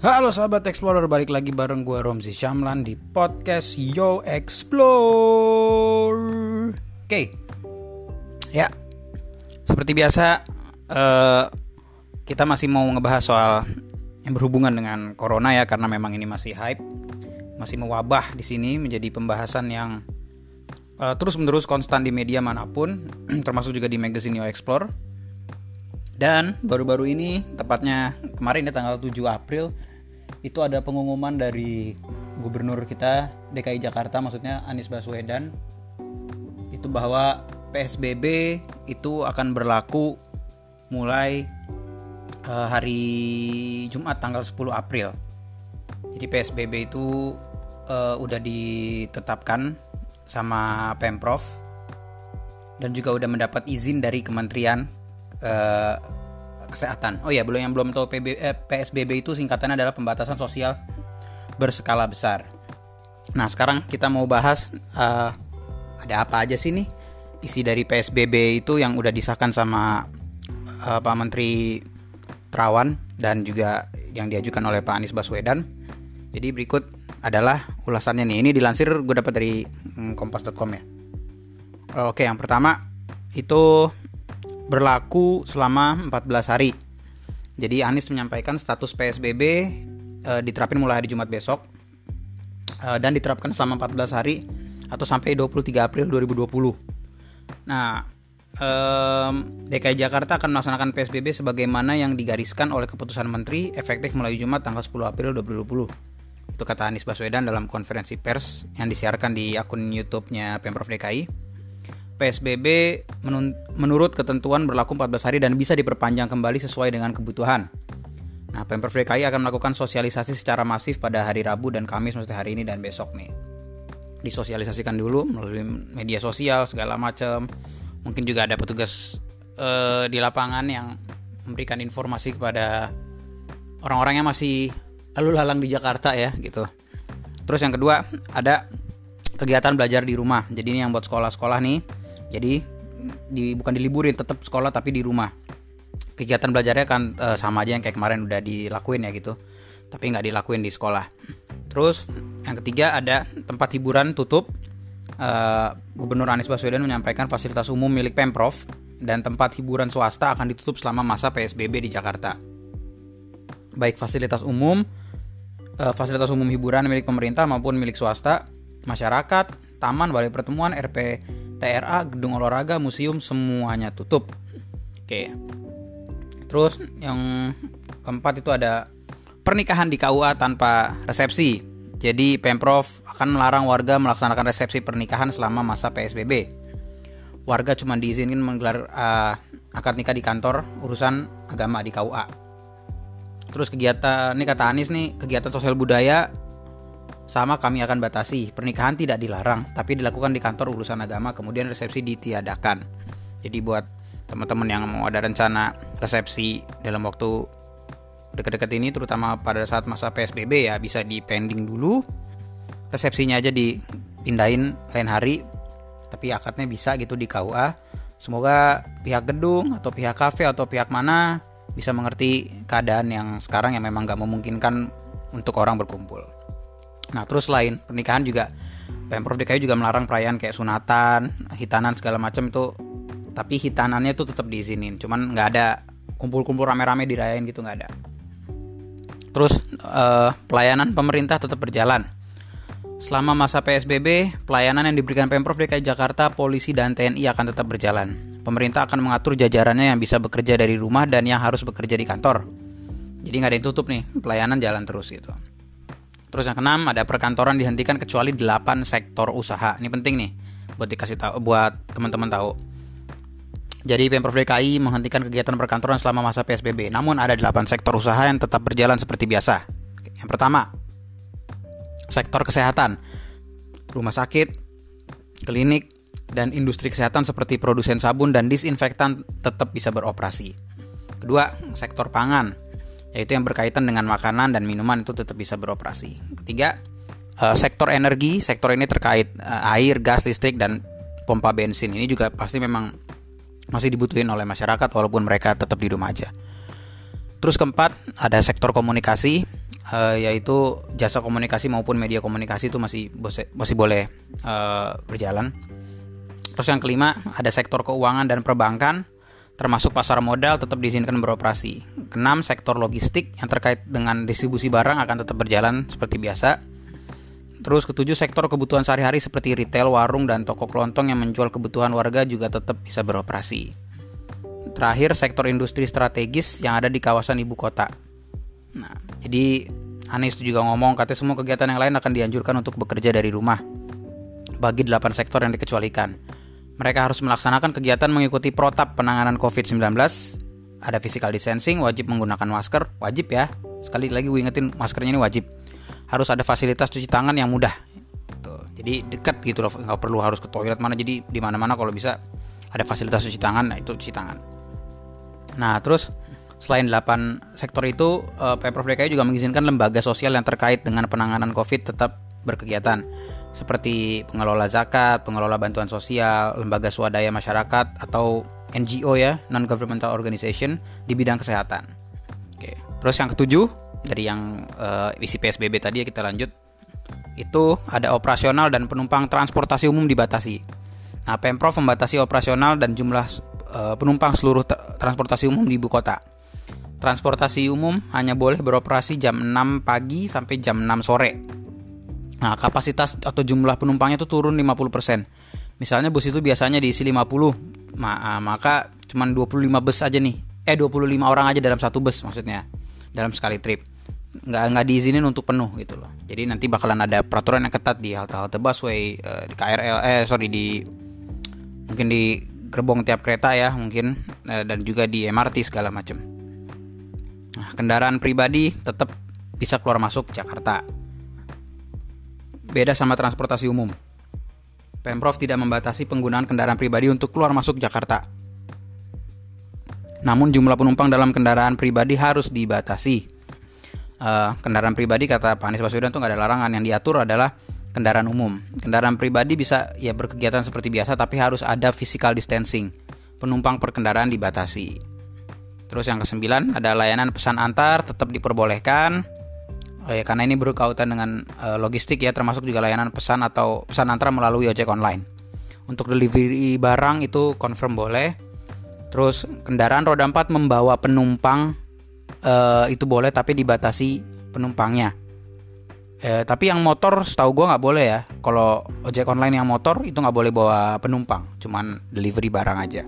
Halo sahabat Explorer, balik lagi bareng gue Romzi Syamlan di podcast Yo Explore. Oke, ya seperti biasa uh, kita masih mau ngebahas soal yang berhubungan dengan corona ya karena memang ini masih hype, masih mewabah di sini menjadi pembahasan yang uh, terus menerus konstan di media mana pun, termasuk juga di magazine Yo Explore. Dan baru-baru ini, tepatnya kemarin ya tanggal 7 April, itu ada pengumuman dari gubernur kita DKI Jakarta maksudnya Anies Baswedan itu bahwa PSBB itu akan berlaku mulai uh, hari Jumat tanggal 10 April. Jadi PSBB itu uh, udah ditetapkan sama Pemprov dan juga udah mendapat izin dari Kementerian uh, kesehatan. Oh ya, belum yang belum tahu PB, eh, PSBB itu singkatannya adalah pembatasan sosial berskala besar. Nah, sekarang kita mau bahas uh, ada apa aja sih nih isi dari PSBB itu yang udah disahkan sama uh, Pak Menteri Terawan dan juga yang diajukan oleh Pak Anies Baswedan. Jadi berikut adalah ulasannya nih. Ini dilansir gue dapat dari mm, kompas.com ya. Oke, yang pertama itu berlaku selama 14 hari. Jadi Anies menyampaikan status PSBB e, eh, diterapin mulai hari Jumat besok e, dan diterapkan selama 14 hari atau sampai 23 April 2020. Nah, e, DKI Jakarta akan melaksanakan PSBB sebagaimana yang digariskan oleh keputusan Menteri efektif mulai Jumat tanggal 10 April 2020. Itu kata Anies Baswedan dalam konferensi pers yang disiarkan di akun YouTube-nya Pemprov DKI. PSBB menurut ketentuan berlaku 14 hari dan bisa diperpanjang kembali sesuai dengan kebutuhan. Nah, Pemprov DKI akan melakukan sosialisasi secara masif pada hari Rabu dan Kamis maksudnya hari ini dan besok nih. Disosialisasikan dulu melalui media sosial segala macam. Mungkin juga ada petugas uh, di lapangan yang memberikan informasi kepada orang-orang yang masih lalu lalang di Jakarta ya gitu. Terus yang kedua ada kegiatan belajar di rumah. Jadi ini yang buat sekolah-sekolah nih jadi di bukan diliburin tetap sekolah tapi di rumah. Kegiatan belajarnya kan e, sama aja yang kayak kemarin udah dilakuin ya gitu. Tapi nggak dilakuin di sekolah. Terus yang ketiga ada tempat hiburan tutup. E, Gubernur Anies Baswedan menyampaikan fasilitas umum milik pemprov dan tempat hiburan swasta akan ditutup selama masa PSBB di Jakarta. Baik fasilitas umum e, fasilitas umum hiburan milik pemerintah maupun milik swasta masyarakat taman balai pertemuan RP TRA, gedung olahraga, museum semuanya tutup. Oke. Terus yang keempat itu ada pernikahan di KUA tanpa resepsi. Jadi Pemprov akan melarang warga melaksanakan resepsi pernikahan selama masa PSBB. Warga cuma diizinkan menggelar uh, akad nikah di kantor urusan agama di KUA. Terus kegiatan ini kata Anies nih, kegiatan sosial budaya sama kami akan batasi. Pernikahan tidak dilarang, tapi dilakukan di kantor urusan agama, kemudian resepsi ditiadakan. Jadi buat teman-teman yang mau ada rencana resepsi dalam waktu dekat-dekat ini, terutama pada saat masa PSBB ya bisa di pending dulu. Resepsinya aja dipindahin lain hari, tapi akadnya bisa gitu di KUA. Semoga pihak gedung atau pihak kafe atau pihak mana bisa mengerti keadaan yang sekarang yang memang gak memungkinkan untuk orang berkumpul. Nah terus lain pernikahan juga Pemprov DKI juga melarang perayaan kayak sunatan, hitanan segala macam itu. Tapi hitanannya itu tetap diizinin cuman nggak ada kumpul-kumpul rame-rame dirayain gitu nggak ada. Terus uh, pelayanan pemerintah tetap berjalan. Selama masa PSBB pelayanan yang diberikan Pemprov DKI Jakarta polisi dan TNI akan tetap berjalan. Pemerintah akan mengatur jajarannya yang bisa bekerja dari rumah dan yang harus bekerja di kantor. Jadi nggak ada yang tutup nih pelayanan jalan terus gitu Terus yang keenam ada perkantoran dihentikan kecuali 8 sektor usaha. Ini penting nih buat dikasih tahu buat teman-teman tahu. Jadi Pemprov DKI menghentikan kegiatan perkantoran selama masa PSBB. Namun ada 8 sektor usaha yang tetap berjalan seperti biasa. Yang pertama, sektor kesehatan. Rumah sakit, klinik, dan industri kesehatan seperti produsen sabun dan disinfektan tetap bisa beroperasi. Kedua, sektor pangan yaitu yang berkaitan dengan makanan dan minuman itu tetap bisa beroperasi. Ketiga, uh, sektor energi, sektor ini terkait uh, air, gas, listrik dan pompa bensin. Ini juga pasti memang masih dibutuhin oleh masyarakat walaupun mereka tetap di rumah aja. Terus keempat, ada sektor komunikasi. uh, yaitu jasa komunikasi maupun media komunikasi itu masih masih boleh berjalan. Terus yang kelima ada sektor keuangan dan perbankan termasuk pasar modal tetap diizinkan beroperasi. Keenam, sektor logistik yang terkait dengan distribusi barang akan tetap berjalan seperti biasa. Terus ketujuh, sektor kebutuhan sehari-hari seperti retail, warung, dan toko kelontong yang menjual kebutuhan warga juga tetap bisa beroperasi. Terakhir, sektor industri strategis yang ada di kawasan ibu kota. Nah, jadi Anies juga ngomong katanya semua kegiatan yang lain akan dianjurkan untuk bekerja dari rumah bagi 8 sektor yang dikecualikan. Mereka harus melaksanakan kegiatan mengikuti protap penanganan COVID-19. Ada physical distancing, wajib menggunakan masker, wajib ya. Sekali lagi gue ingetin maskernya ini wajib. Harus ada fasilitas cuci tangan yang mudah. Tuh. Jadi dekat gitu loh, nggak perlu harus ke toilet mana. Jadi di mana-mana kalau bisa ada fasilitas cuci tangan, nah itu cuci tangan. Nah terus selain 8 sektor itu, eh, Pemprov DKI juga mengizinkan lembaga sosial yang terkait dengan penanganan COVID tetap berkegiatan seperti pengelola zakat, pengelola bantuan sosial, lembaga swadaya masyarakat atau NGO ya, non governmental organization di bidang kesehatan. Oke. Terus yang ketujuh dari yang uh, isi PSBB tadi ya kita lanjut. Itu ada operasional dan penumpang transportasi umum dibatasi. Nah, Pemprov membatasi operasional dan jumlah uh, penumpang seluruh transportasi umum di ibu kota. Transportasi umum hanya boleh beroperasi jam 6 pagi sampai jam 6 sore Nah, kapasitas atau jumlah penumpangnya itu turun 50%. Misalnya bus itu biasanya diisi 50, ma ah, maka cuma 25 bus aja nih. Eh 25 orang aja dalam satu bus maksudnya. Dalam sekali trip. Nggak nggak diizinin untuk penuh gitu loh. Jadi nanti bakalan ada peraturan yang ketat di halte-halte busway, eh, di KRL eh sorry di mungkin di gerbong tiap kereta ya mungkin eh, dan juga di MRT segala macam. Nah, kendaraan pribadi tetap bisa keluar masuk Jakarta beda sama transportasi umum. Pemprov tidak membatasi penggunaan kendaraan pribadi untuk keluar masuk Jakarta. Namun jumlah penumpang dalam kendaraan pribadi harus dibatasi. Uh, kendaraan pribadi kata Pak Anies Baswedan itu nggak ada larangan yang diatur adalah kendaraan umum. Kendaraan pribadi bisa ya berkegiatan seperti biasa tapi harus ada physical distancing. Penumpang per kendaraan dibatasi. Terus yang kesembilan ada layanan pesan antar tetap diperbolehkan Ya, karena ini berkaitan dengan uh, logistik ya, termasuk juga layanan pesan atau pesan antar melalui ojek online. Untuk delivery barang itu confirm boleh. Terus kendaraan roda 4 membawa penumpang uh, itu boleh tapi dibatasi penumpangnya. Eh, tapi yang motor setahu gue nggak boleh ya. Kalau ojek online yang motor itu nggak boleh bawa penumpang, cuman delivery barang aja.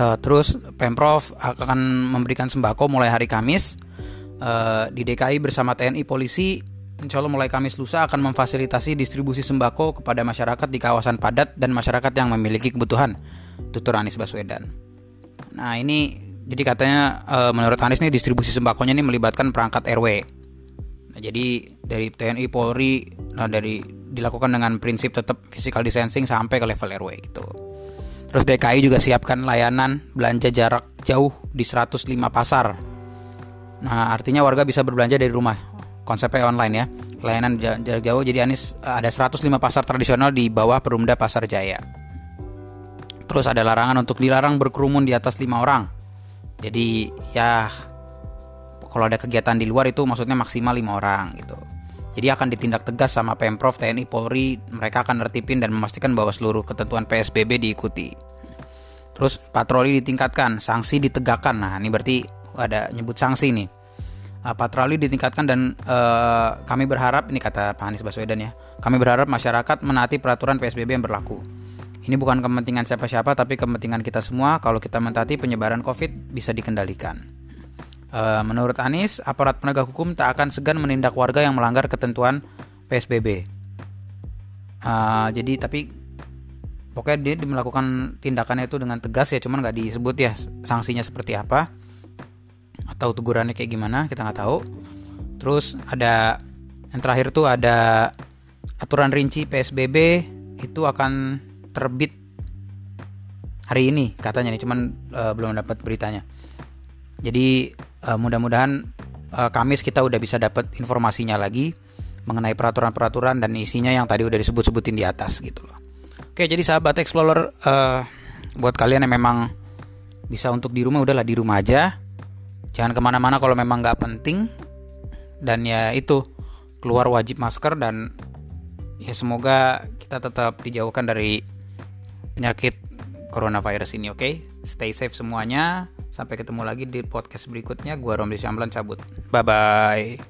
Uh, terus pemprov akan memberikan sembako mulai hari Kamis uh, di DKI bersama TNI Polisi Insya Allah mulai Kamis lusa akan memfasilitasi distribusi sembako kepada masyarakat di kawasan padat dan masyarakat yang memiliki kebutuhan. Tutur Anies Baswedan. Nah ini jadi katanya e, menurut Anies nih distribusi sembakonya ini melibatkan perangkat RW. Nah, jadi dari TNI Polri nah dari dilakukan dengan prinsip tetap physical distancing sampai ke level RW gitu. Terus DKI juga siapkan layanan belanja jarak jauh di 105 pasar Nah, artinya warga bisa berbelanja dari rumah. Konsepnya online ya. Layanan jarak jauh jadi Anis eh, ada 105 pasar tradisional di bawah Perumda Pasar Jaya. Terus ada larangan untuk dilarang berkerumun di atas lima orang. Jadi ya kalau ada kegiatan di luar itu maksudnya maksimal lima orang gitu. Jadi akan ditindak tegas sama Pemprov, TNI, Polri, mereka akan nertipin dan memastikan bahwa seluruh ketentuan PSBB diikuti. Terus patroli ditingkatkan, sanksi ditegakkan. Nah, ini berarti ada nyebut sanksi nih. Uh, patroli ditingkatkan dan uh, kami berharap ini kata Pak Anies Baswedan ya kami berharap masyarakat menaati peraturan PSBB yang berlaku. Ini bukan kepentingan siapa-siapa tapi kepentingan kita semua. Kalau kita mentaati penyebaran COVID bisa dikendalikan. Uh, menurut Anies aparat penegak hukum tak akan segan menindak warga yang melanggar ketentuan PSBB uh, jadi tapi pokoknya dia melakukan tindakannya itu dengan tegas ya cuman nggak disebut ya sanksinya seperti apa atau tegurannya kayak gimana kita nggak tahu. Terus ada yang terakhir tuh ada aturan rinci PSBB itu akan terbit hari ini katanya nih cuman uh, belum dapat beritanya. Jadi uh, mudah-mudahan uh, Kamis kita udah bisa dapat informasinya lagi mengenai peraturan-peraturan dan isinya yang tadi udah disebut-sebutin di atas gitu loh. Oke, jadi sahabat explorer uh, buat kalian yang memang bisa untuk di rumah udahlah di rumah aja jangan ke mana-mana kalau memang nggak penting. Dan ya itu keluar wajib masker dan ya semoga kita tetap dijauhkan dari penyakit coronavirus ini oke? Okay? stay safe semuanya. Sampai ketemu lagi di podcast berikutnya. Gua Romli Syamlan cabut. Bye bye